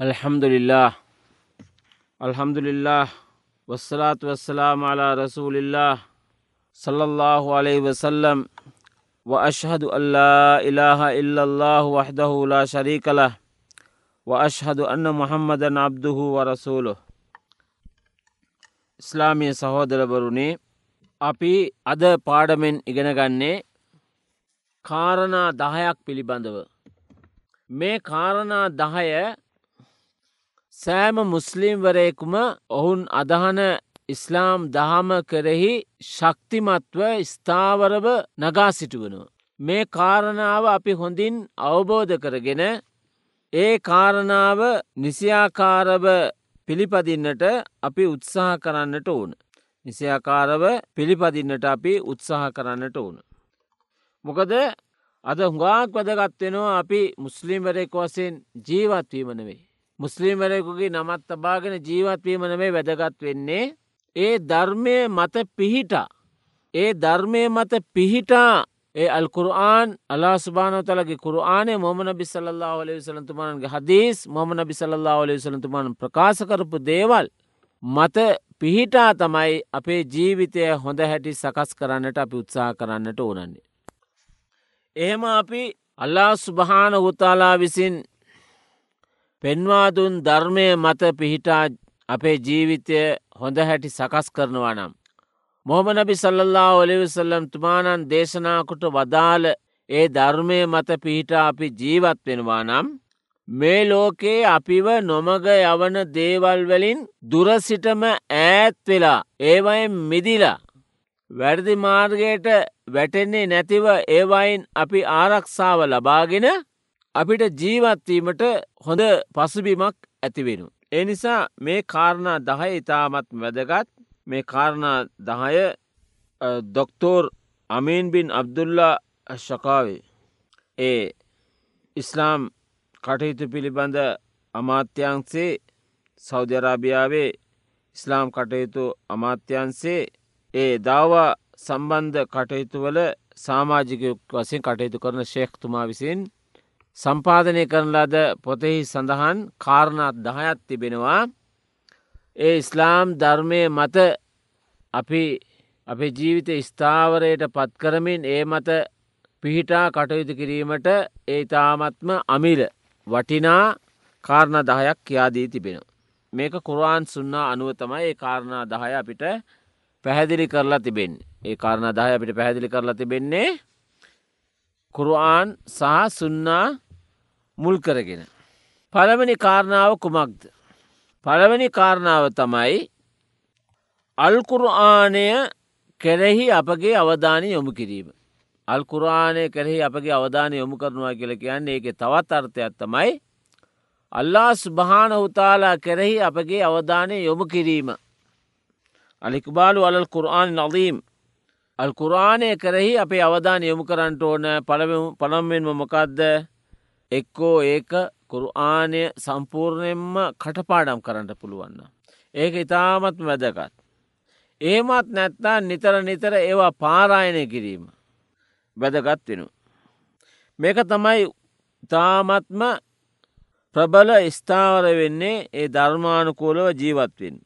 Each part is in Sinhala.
Alhamdulillah. Alhamdulillah. Wassalatu wassalamu ala rasulillah. Sallallahu alaihi wasallam Wa ashhadu an la ilaha illallah wahdahu la sharika lah. Wa ashhadu anna muhammadan abduhu wa rasuluh. ඉස්ලාමය සහෝදරවරුණේ අපි අද පාඩමෙන් ඉගෙනගන්නේ කාරණා දහයක් පිළිබඳව. මේ කාරණා දහය සෑම මුස්ලිම්වරයෙකුම ඔවුන් අදහන ඉස්ලාම් දහම කෙරෙහි ශක්තිමත්ව ස්ථාවරව නගා සිටුවනවා. මේ කාරණාව අපි හොඳින් අවබෝධ කරගෙන ඒ කාරණාව නිසියාකාරව පිළිපදින්නට අපි උත්සාහ කරන්නට ඕන. නිසියාකාරව පිළිපදින්නට අපි උත්සාහ කරන්නට ඕන. මොකද අද හුඟාක් වැදගත්වෙනවා අපි මුස්ලිම්වරෙක් වසයෙන් ජීවත්වීම නෙවෙයි. මුස්ලිම්වරයකුගේ නමත් තබාගෙන ජීවත්වීම නෙවේ වැදගත් වෙන්නේ ඒ ධර්මය මත පිහිටා. ඒ ධර්මය මත පිහිටා ඒ අල්කුරආන් අලා ස්භානතලගේ කුරආනය මොම නබි සල්ලා ලේ සලතුමාන්ගේ හදීස් මොම නබි සල්ලා ලේ සලතුමාන් ප්‍රකාශකරපු දේවල් මත පිහිටා තමයි අපේ ජීවිතය හොඳ හැටි සකස් කරන්නට අපි උත්සා කරන්නට ඕනන්නේ. එහෙම අපි අල්ලා සුභාන හුතාලා විසින් පෙන්වාදුන් ධර්මය මත පිහිටා අපේ ජීවිතය හොඳ හැටි සකස් කරනවා නම්. මොහම නබි සල්ලල්ලා ඔලිවිසල්ලම් තුමානන් දේශනාකොට වදාළ ඒ ධර්මය මත පිහිටා අපි ජීවත් වෙනවා නම් මේ ලෝකයේ අපිව නොමග යවන දේවල්වලින් දුරසිටම ඈත් වෙලා ඒවයින් මිදිලා වැරදි මාර්ගයට වැටෙන්නේ නැතිව ඒවයින් අපි ආරක්ෂාව ලබාගෙන අපිට ජීවත්වීමට හොඳ පසුබිමක් ඇතිවෙනු. ඒ නිසා මේ කාරණා දහය ඉතාමත් වැදගත් මේ කාරණා දහය දොක්තෝර් අමීන් බින් අබ්දුල්ලා ශකාවේ ඒ ඉස්ලාම් කටයුතු පිළිබඳ අමාත්‍යන්සේ සෞධරාභියාවේ ඉස්ලාම් කටයුතු අමාත්‍යන්සේ ඒ දවා සම්බන්ධ කටයුතුවල සාමාජික වසින් කටයුතු කරන ශේක්තුමා විසින් සම්පාධනය කරන ලද පොතෙහි සඳහන් කාරණත් දහයත් තිබෙනවා ඒ ඉස්ලාම් ධර්මය මත අපි අපේ ජීවිත ස්ථාවරයට පත්කරමින් ඒ මත පිහිටා කටයුතු කිරීමට ඒ තාමත්ම අමිල වටිනා කාරණ දහයක් කියාදී තිබෙන. මේක කුරාන් සුන්නා අනුව තමයි ඒ කාරණා දහය අපිට පැහැදිලි කරලා තිබෙන් ඒ කාරණ දහය අපිට පැහැදිලි කරලා තිබෙන්නේ කුරුආන් සහ සුන්නා මුල් කරගෙන. පළවනි කාරණාව කුමක්ද. පළවනි කාරණාව තමයි අල්කුරආනය කෙරෙහි අපගේ අවධානය යොමු කිරීම. අල්කුරාණය කෙරෙහි අපගේ අවධානය යොමු කරනවා කියල කියන්නේ ඒක තවත් අර්ථයක් තමයි අල්ලා ස්භාන උතාලා කෙරෙහි අපගේ අවධානය යොමු කිරීම. අලිකුබාලු අලල් කුරආන් නදීම් අල් කුරාණය කරෙහි අපේ අවධාන යොමු කරන්නට ඕන පළම්වෙන්ම මොකක්ද එක්කෝ ඒක කුරආනය සම්පූර්ණයෙන්ම කටපාඩම් කරන්නට පුළුවන්න. ඒක ඉතාමත් වැදගත්. ඒමත් නැත්තා නිතර නිතර ඒවා පාරායනය කිරීම. වැදගත් වෙනු. මේක තමයි තාමත්ම ප්‍රබල ස්ථාවර වෙන්නේ ඒ ධර්මානුකූලව ජීවත්වෙන්.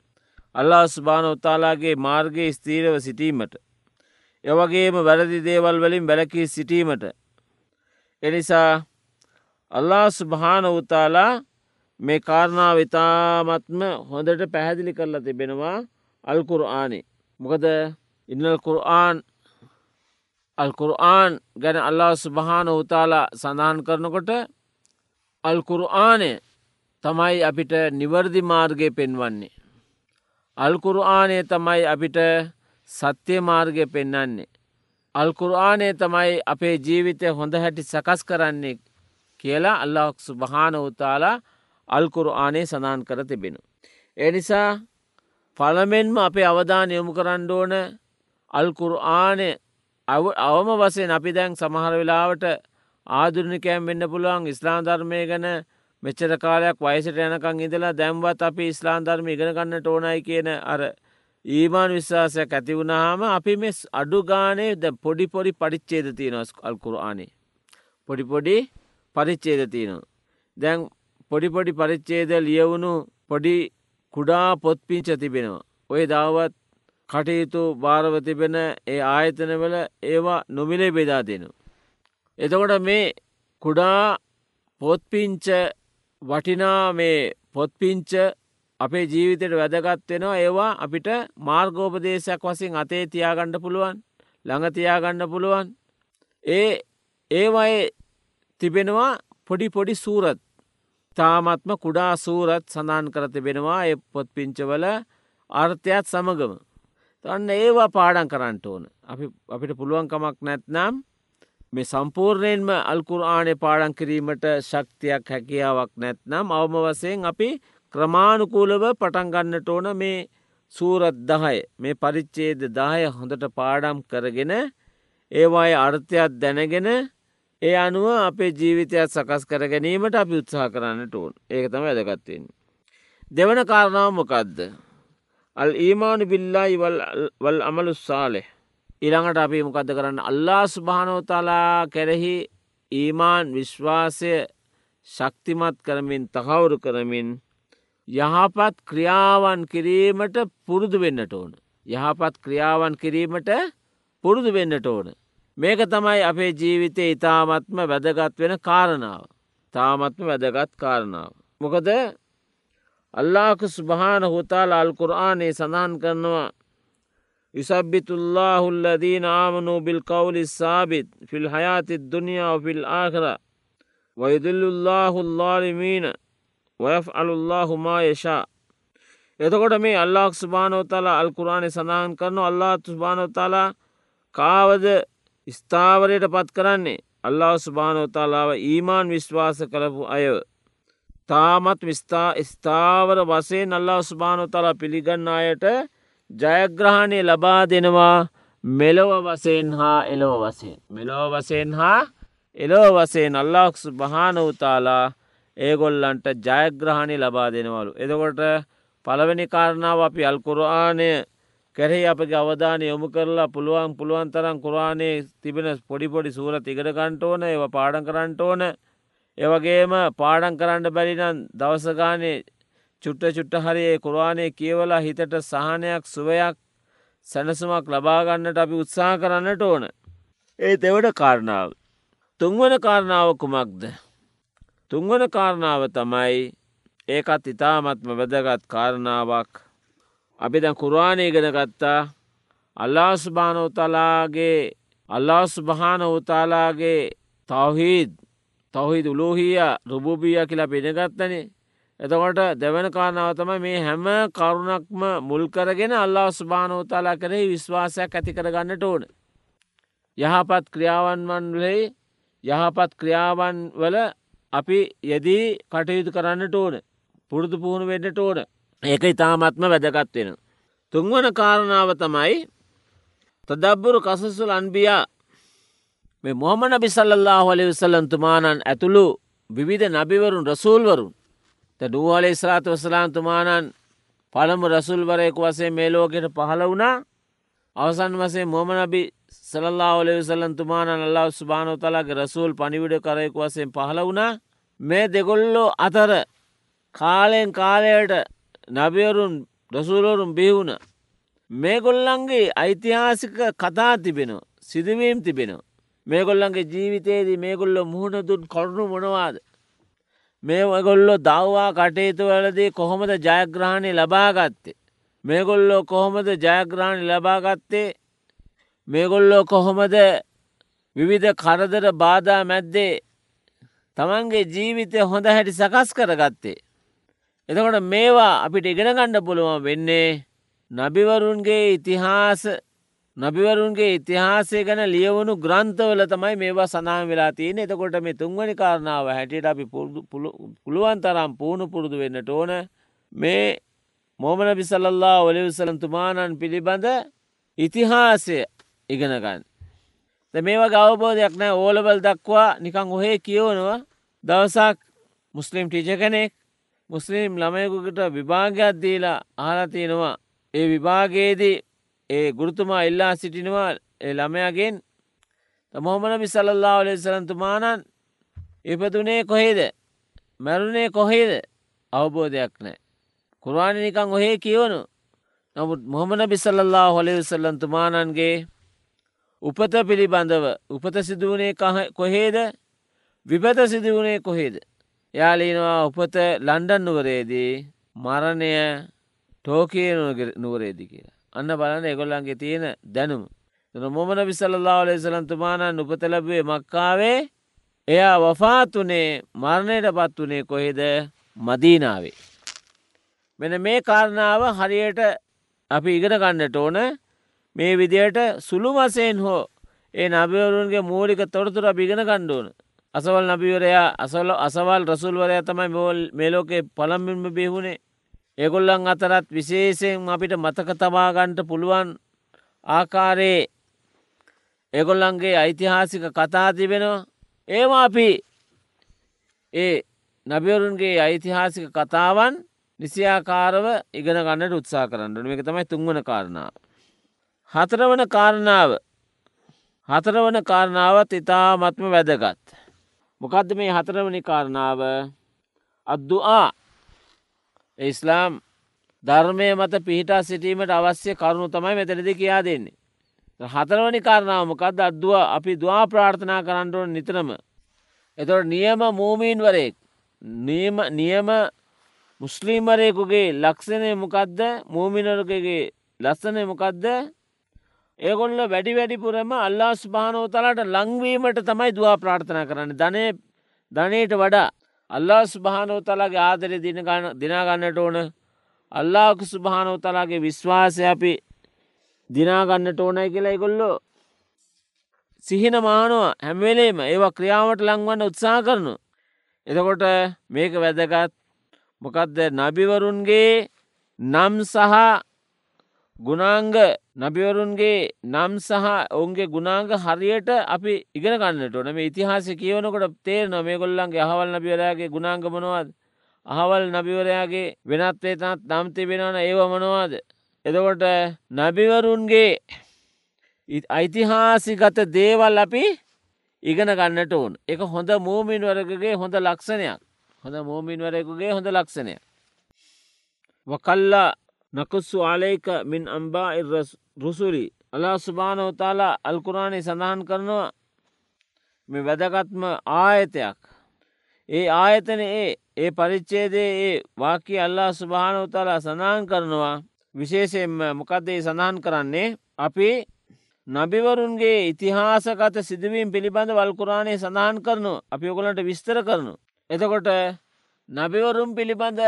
අල්ලා ස්භාන උතාලාගේ මාර්ගයේ ස්තීරව සිටීමට. එවගේම වැරදි දේවල් වලින් බැලකී සිටීමට. එනිසා අල්ලා ස්භාන උතාලා මේ කාරණාව ඉතාමත්ම හොඳට පැහැදිලි කරලා තිබෙනවා අල්කුර ආනේ. මොකද ඉන්නල් කුරආන් අල්කුරආන් ගැන අල්ලා ස්භාන උතාලා සඳහන් කරනකොට අල්කුරආනය තමයි අපිට නිවර්දි මාර්ගය පෙන්වන්නේ. අල්කුරආනය තමයි අපිට සත්‍යය මාර්ගය පෙන්නන්නේ. අල්කුරආනය තමයි අපේ ජීවිතය හොඳ හැටි සකස් කරන්නේ කියලා අල්ලක් සුභාන උතාලා අල්කුරආනය සඳහන් කර තිබෙනු. එනිසා පළමෙන්ම අපේ අවධාන යොමු කරන්න ඕන අල්කුරආනය අවම වසයෙන් අපි දැන් සමහර වෙලාවට ආදුරනිකෑම් වෙන්න පුළුවන් ඉස්ලාම් ධර්මය ගැන මෙච්චර කාලයක් වයිසට යනකං ඉඳලා දැම්වත් අපි ඉස්ලාම් ධර්ම ඉගෙන ගන්නට ඕනයි කියන අර ඊමාන් විශ්වාසයක් ඇති වුණහම අපි මෙ අඩු ගානේ ද පොඩි පොඩි පරිච්චේද තියෙනස් අල්කුරආනේ. පොඩි පොඩි පරිච්චේද තියෙනවා. දැන් පොඩිපොඩි පරිච්චේද ලියවුණු පොඩි කුඩා පොත්පිංච තිබෙනවා. ඔය දවත් කටයුතු භාරව තිබෙන ඒ ආයතනවල ඒවා නොමිලේ බෙදා දෙනු. එතකොට මේ කුඩා පොත්පිංච වටිනා මේ පොත්පිංච අපේ ජීවිතයට වැදගත්වෙනවා ඒවා අපිට මාර්ගෝපදේශයක් වසින් අතේ තියාගණ්ඩ පුළුවන් ළඟතියාගන්න පුළුවන් ඒ ඒවයේ තිබෙනවා පොඩි පොඩි සූරත්. තාමත්ම කුඩා සූරත් සඳහන් කර තිබෙනවා ඒ පොත්පිංචවල අර්ථයත් සමගම. තන්න ඒවා පාඩන් කරන්නට ඕන. අපිට පුළුවන්කමක් නැත්නම් මේ සම්පූර්ණයෙන්ම අල්කුරආනය පාඩන් කිරීමට ශක්තියක් හැකියාවක් නැත්නම් අවම වසයෙන් අපි ක්‍රමාණුකූලව පටන්ගන්නට ඕන මේ සූරත් දහය. මේ පරිච්චේද දාය හොඳට පාඩම් කරගෙන ඒවායි අර්ථයක් දැනගෙන ඒ අනුව අපේ ජීවිතයක් සකස් කර ගැනීමට අපි උත්සාහ කරන්නට ඕන් ඒක තම ඇදගත්වෙන්. දෙවන කාරණාව මොකක්ද. අල් ඊමානු බිල්ලායි වල් අමලු සාලෙ. ඉළඟට අපි මොකද කරන්න අල්ලා ස්භානෝතලා කෙරෙහි ඊමාන් විශ්වාසය ශක්තිමත් කරමින් තහවුරු කරමින් යහපත් ක්‍රියාවන් කිරීමට පුරුදු වෙන්නට ඕන. යහපත් ක්‍රියාවන් කිරීමට පුරුදු වෙන්නට ඕන. මේක තමයි අපේ ජීවිතය ඉතාමත්ම වැදගත් වෙන කාරණාව. තාමත්ම වැදගත් කාරණාව. මොකද අල්ලාක ස්භාන හුතාල අල්කුරආනේ සඳහන් කරනවා යුසබ්බිතුල්ලාහුල්ලදීන ආමනූ බිල් කවුලි සාබිත් ෆිල් හයාති දුනියාව ෆිල් ආකර වයදුල්ලුල්ලාහුල්ලාලිමීන වයෆ් අලුල්ලාහුමා යශා එතකොට මේ අල්ලාක් ස්භානෝතලා අල්කුරාණය සඳහන් කරනු අල්ලා ස්භානෝතාලා කාවද ස්ථාවරයට පත් කරන්නේ අල්ලා ස්භානෝතාලාව ඊමාන් විශ්වාස කරපු අය තාමත් විස්ථා ස්ථාවර වසයෙන් අල්ලා ස්භානෝතලා පිළිගන්න අයට ජයග්‍රහණය ලබා දෙනවා මෙලොව වසයෙන් හා එලොව වසයෙන් මෙලොව වසයෙන් හා එලොව වසයෙන් අල්ලාක්ස් භානවතාලා ඒගොල්ලන්ට ජයග්‍රහණි ලබා දෙනවලු. එදකොට පළවෙනි කාරණාව අපි අල්කුරආනය කැරෙහි අපගේ අවධානය යොමු කරලා පුළුවන් පුළුවන් තරම් කුරාණයේ තිබෙන පොඩිපොඩි සූර තිකට කන්ටෝන ඒව පාඩන් කරන්නට ඕන ඒවගේම පාඩන් කරන්න බැරිනම් දවසගානේ චුට්ට චුට්ට හරියේ කුරවාණය කියවලා හිතට සහනයක් සුවයක් සැනසුමක් ලබාගන්නට අපි උත්සාහ කරන්නට ඕන. ඒ දෙවට කාරණාව. තුන්වන කාරණාව කුමක්ද. තුන්වන කාරණාව තමයි ඒකත් ඉතාමත්ම වැදගත් කාරණාවක් අපි දැන් කුරවාණය ගෙන ගත්තා. අල්ලාස්භානෝතලාගේ අල්ලාස්භාන උතාලාගේ තවහිද තවහිද උලෝහිය රුබූබිය කියලා පෙනගත්තනේ එතකොට දෙවන කාරණාව තම මේ හැම කරුණක්ම මුල් කරගෙන අල්ලා ස්භානෝතාලා කරෙහි විශ්වාසයක් ඇති කරගන්නට ඕන. යහපත් ක්‍රියාවන්වන්ලෙහි යහපත් ක්‍රියාවන් වල අපි යෙදී කටයුතු කරන්නට ඕන. පුරුදු පුහුණු වෙන්නට ඕන. ඒක ඉතාමත්ම වැදගත් වෙන. තුන්වන කාරණාව තමයි තදබ්බුරු කසසුල් අන්බියා මේ මොහමන බිසල්له හොලි විසල්ලන්තුමානන් ඇතුළු විවිධ නබිවරුන් රසූල්වරුන් නූවලේ ස්රාත වසලාන්තුමානන් පළමු රසුල්වරයෙකු වසේ මේ ලෝකෙට පහළ වුණා අවසන් වසේ මොමනබි සලල්ලා ඔලෙ සල්ලන්තුමාන අල්ලා ස්භානෝතලාගේ රසූල් පනිවිඩ කරයෙකු වසයෙන් පහළ වුණා මේ දෙගොල්ලෝ අතර කාලයෙන් කාලයට නබියරුන් රසූලෝරුම් බිහුණ මේගොල්ලන්ගේ ඓතිහාසික කතා තිබෙනවා සිදුවීම් තිබෙනවා මේගොල්ලන්ගේ ජීවිතයේදී මේගොල්ල මුහුණදුන් කොරුණු මොනවාද මේ ඔගොල්ලො දව්වා කටයුතුවලදී කොහොමද ජයග්‍රහණය ලබාගත්තේ. මේගොල්ලෝ කොහොමද ජයග්‍රහණි ලබාගත්තේ මේගොල්ලෝ කොහොමද විවිධ කරදර බාධා මැද්දේ තමන්ගේ ජීවිතය හොඳ හැටි සකස් කරගත්තේ. එතකොට මේවා අපිට ඉගෙන ගණ්ඩ පුළුවන් වෙන්නේ නබිවරුන්ගේ ඉතිහාස නබිවරුන්ගේ ඉතිහාසය ගැන ලියවුණු ග්‍රන්ථවල තමයි මේවා සනාම වෙලා තියෙන එතකොට මේ තුන්වනි කාරණාව හැටියට අපි පුළුවන් තරම් පුුණු පුරුදු වෙන්නට ඕන. මේ මෝමන බිසල්له ඔලිවිසලන්තුමානන් පිළිබඳ ඉතිහාසය ඉගෙනගන්න. මේවා ගවබෝධයක් නෑ ඕලබල් දක්වා නිකං ඔහේ කියවනවා. දවසක් මුස්ලිම් ටිජ කෙනෙක් මුස්ලිම් ළමයකුකට විභාගයක් දීලා ආලතියෙනවා ඒ විභාගයේදී ඒ ගුරුතුමා ඉල්ලා සිටිනවා ළමයගෙන් මොහමන බිසල්له ලෙසලන්තුමානන් ඉපතුනේ කොහෙද? මැරුණේ කොහේද? අවබෝධයක් නෑ. කුරවාණ නිකං ඔහේ කියවනු. නමුත් මොහමන බිසල්ලල්ලා හොලෙවිසල්ලන් තුමානන්ගේ උපත පිළිබඳව උපත සිදුවනේ කොහේද? විපත සිදුවනේ කොහේද. යාලීනවා උපත ලන්ඩන් නුවරේදී මරණය ටෝකය නුවරේදි කියලා. අන්න බලන්න එගොල්ලන්ගේ තියෙන දැනුම. මොමන විසල්ලා ලෙසලන්තුමානන් උපත ලැබුවේ මක්කාවේ එයා වෆාතුනේ මරණයට පත් වනේ කොහෙද මදීනාවේ. මෙන මේ කාරණාව හරියට අපි ඉගෙන ගන්නට ඕන මේ විදියට සුළු වසයෙන් හෝ ඒ නබිවරුන්ගේ මූලික තොරතුර බිගෙන ගණ්ඩෝන. අසවල් නබිවරයා අසවල අසවල් රසුල්වරයා තමයි මෝල් මේලෝකේ පළම්බින්ම බිහුණේ ඒගොල්ලන් අතරත් විශේෂයෙන් අපිට මතක තබාගන්ට පුළුවන් ආකාරයේ එගොල්ලන්ගේ ඓතිහාසික කතා තිබෙනවා ඒවා අපි ඒ නබිවරුන්ගේ ඓතිහාසික කතාවන් නිසියාකාරව ඉගෙන ගන්නට උත්සා කරන්න එක තමයි තුන්වන කාරණාව. හතරවන කාරණාව හතරවන කාරණාවත් ඉතාමත්ම වැදගත්. මොකක්ද මේ හතරවනි කාරණාව? අද්දුආ. ඉස්ලාම් ධර්මය මත පිහිටා සිටීමට අවශ්‍ය කරුණු තමයි මෙතනද කියා දෙන්නේ. හතරවනි කාරණාව මොකක්ද අද්දුව අපි දවා ප්‍රාර්ථනා කරන්නටුවන් නිතරම. එතොට නියම මූමීන්වරයෙක් නියම මුස්ලිම්වරයෙකුගේ ලක්ෂණය මොකක්ද මූමිනරකගේ ලස්සනය මොකක්ද ඒගොල්ල වැඩි වැඩිපුරම අල්ලා ස්භානෝ තලාට ලංවීමට තමයි දවා ප්‍රාර්ථනා කරන්න. ධනය ධනයට වඩා අල්ලා ස්භානෝ තලාගේ ආදරය දිනාගන්නට ඕන. අල්ලාකු සුභානෝ තලාගේ විශ්වාසය අපි දිනාගන්නට ඕනයි කියලා එකොල්ලෝ සිහින මානවා හැම්වෙලේම ඒවා ක්‍රියාවට ලංවන්න උත්සා කරනු. එතකොට මේක වැදගත්. මොකක්ද නබිවරුන්ගේ නම් සහ ගුණාංග නබිවරුන්ගේ නම් සහ ඔවුන්ගේ ගුණාංග හරියට අපි ඉගෙන ගන්නට ඕන. මේ ඉතිහාස කියවනකොට තේරන මේ ගොල්ලන්ගේ අහවල් නබිවරයාගේ ගුණාංග මොනවාද? අහවල් නබිවරයාගේ වෙනත්වේ තත් නම් තිබෙනවන ඒව මොනවාද? එදකොට නබිවරුන්ගේ ඓතිහාසිගත දේවල් අපි ඉගෙන ගන්නට ඕන්. එක හොඳ මූමින්වරකගේ හොඳ ලක්ෂණයක්. හොඳ මූමින්වරයකුගේ හොඳ ලක්ෂණය. වකල්ලා නකුස්සු ආලේක මින් අම්බා රුසුරි අලා ස්භානවතාලා අල්කුරාණය සඳහන් කරනවා මේ වැදගත්ම ආයතයක්. ඒ ආයතන ඒ ඒ පරිච්චේදේ ඒ වාකි අල්ලා ස්භානවතාලා සඳහන් කරනවා විශේෂයෙන්ම මොකක්දේ සඳහන් කරන්නේ අපි නබිවරුන්ගේ ඉතිහාසකත සිදුවීම් පිළිබඳ වල්කුරාණය සඳහන් කරනු අපි ඔකොලට විස්තර කරනු. එතකොට නබිවරුම් පිළිබඳ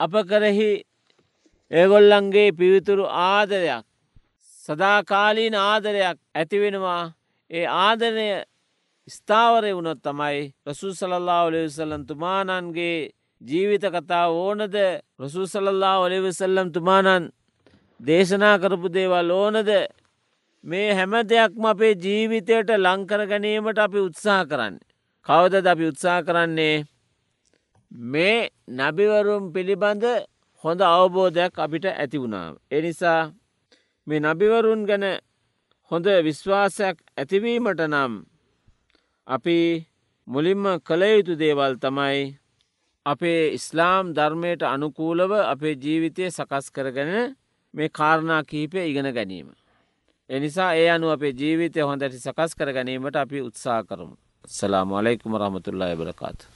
අප කරෙහි ඒගොල්ලන්ගේ පිවිතුරු ආදරයක් සදාකාලීන ආදරයක් ඇතිවෙනවා ඒ ආදරය ස්ථාවරය වුණොත් තමයි රසූ සලල්ලා ඔලෙවිසල්ලන් තුමානන්ගේ ජීවිත කතා ඕනද? රසූ සලල්ලා ඔලෙවිසල්ලම් තුමානන් දේශනා කරපු දේවල් ඕනද? මේ හැම දෙයක්ම අපේ ජීවිතයට ලංකර ගැනීමට අපි උත්සාහ කරන්න. කවදද අපි උත්සාහ කරන්නේ? මේ නබිවරුම් පිළිබඳ හොඳ අවබෝධයක් අපිට ඇති වුණාව. එනිසා මේ නබිවරුන් ගැන හොඳ විශ්වාසයක් ඇතිවීමට නම් අපි මුලින්ම කළයුතු දේවල් තමයි අපේ ඉස්ලාම් ධර්මයට අනුකූලව අපේ ජීවිතය සකස් කරගෙන මේ කාරණා කීපය ඉගෙන ගැනීම. එනිසා ඒ අනු අපේ ජීවිතය හොඳට සකස් කර ගැනීමට අපි උත්සා කරමු. සලාම අලෙකුම රහමතුල්ලා එබලකාතු.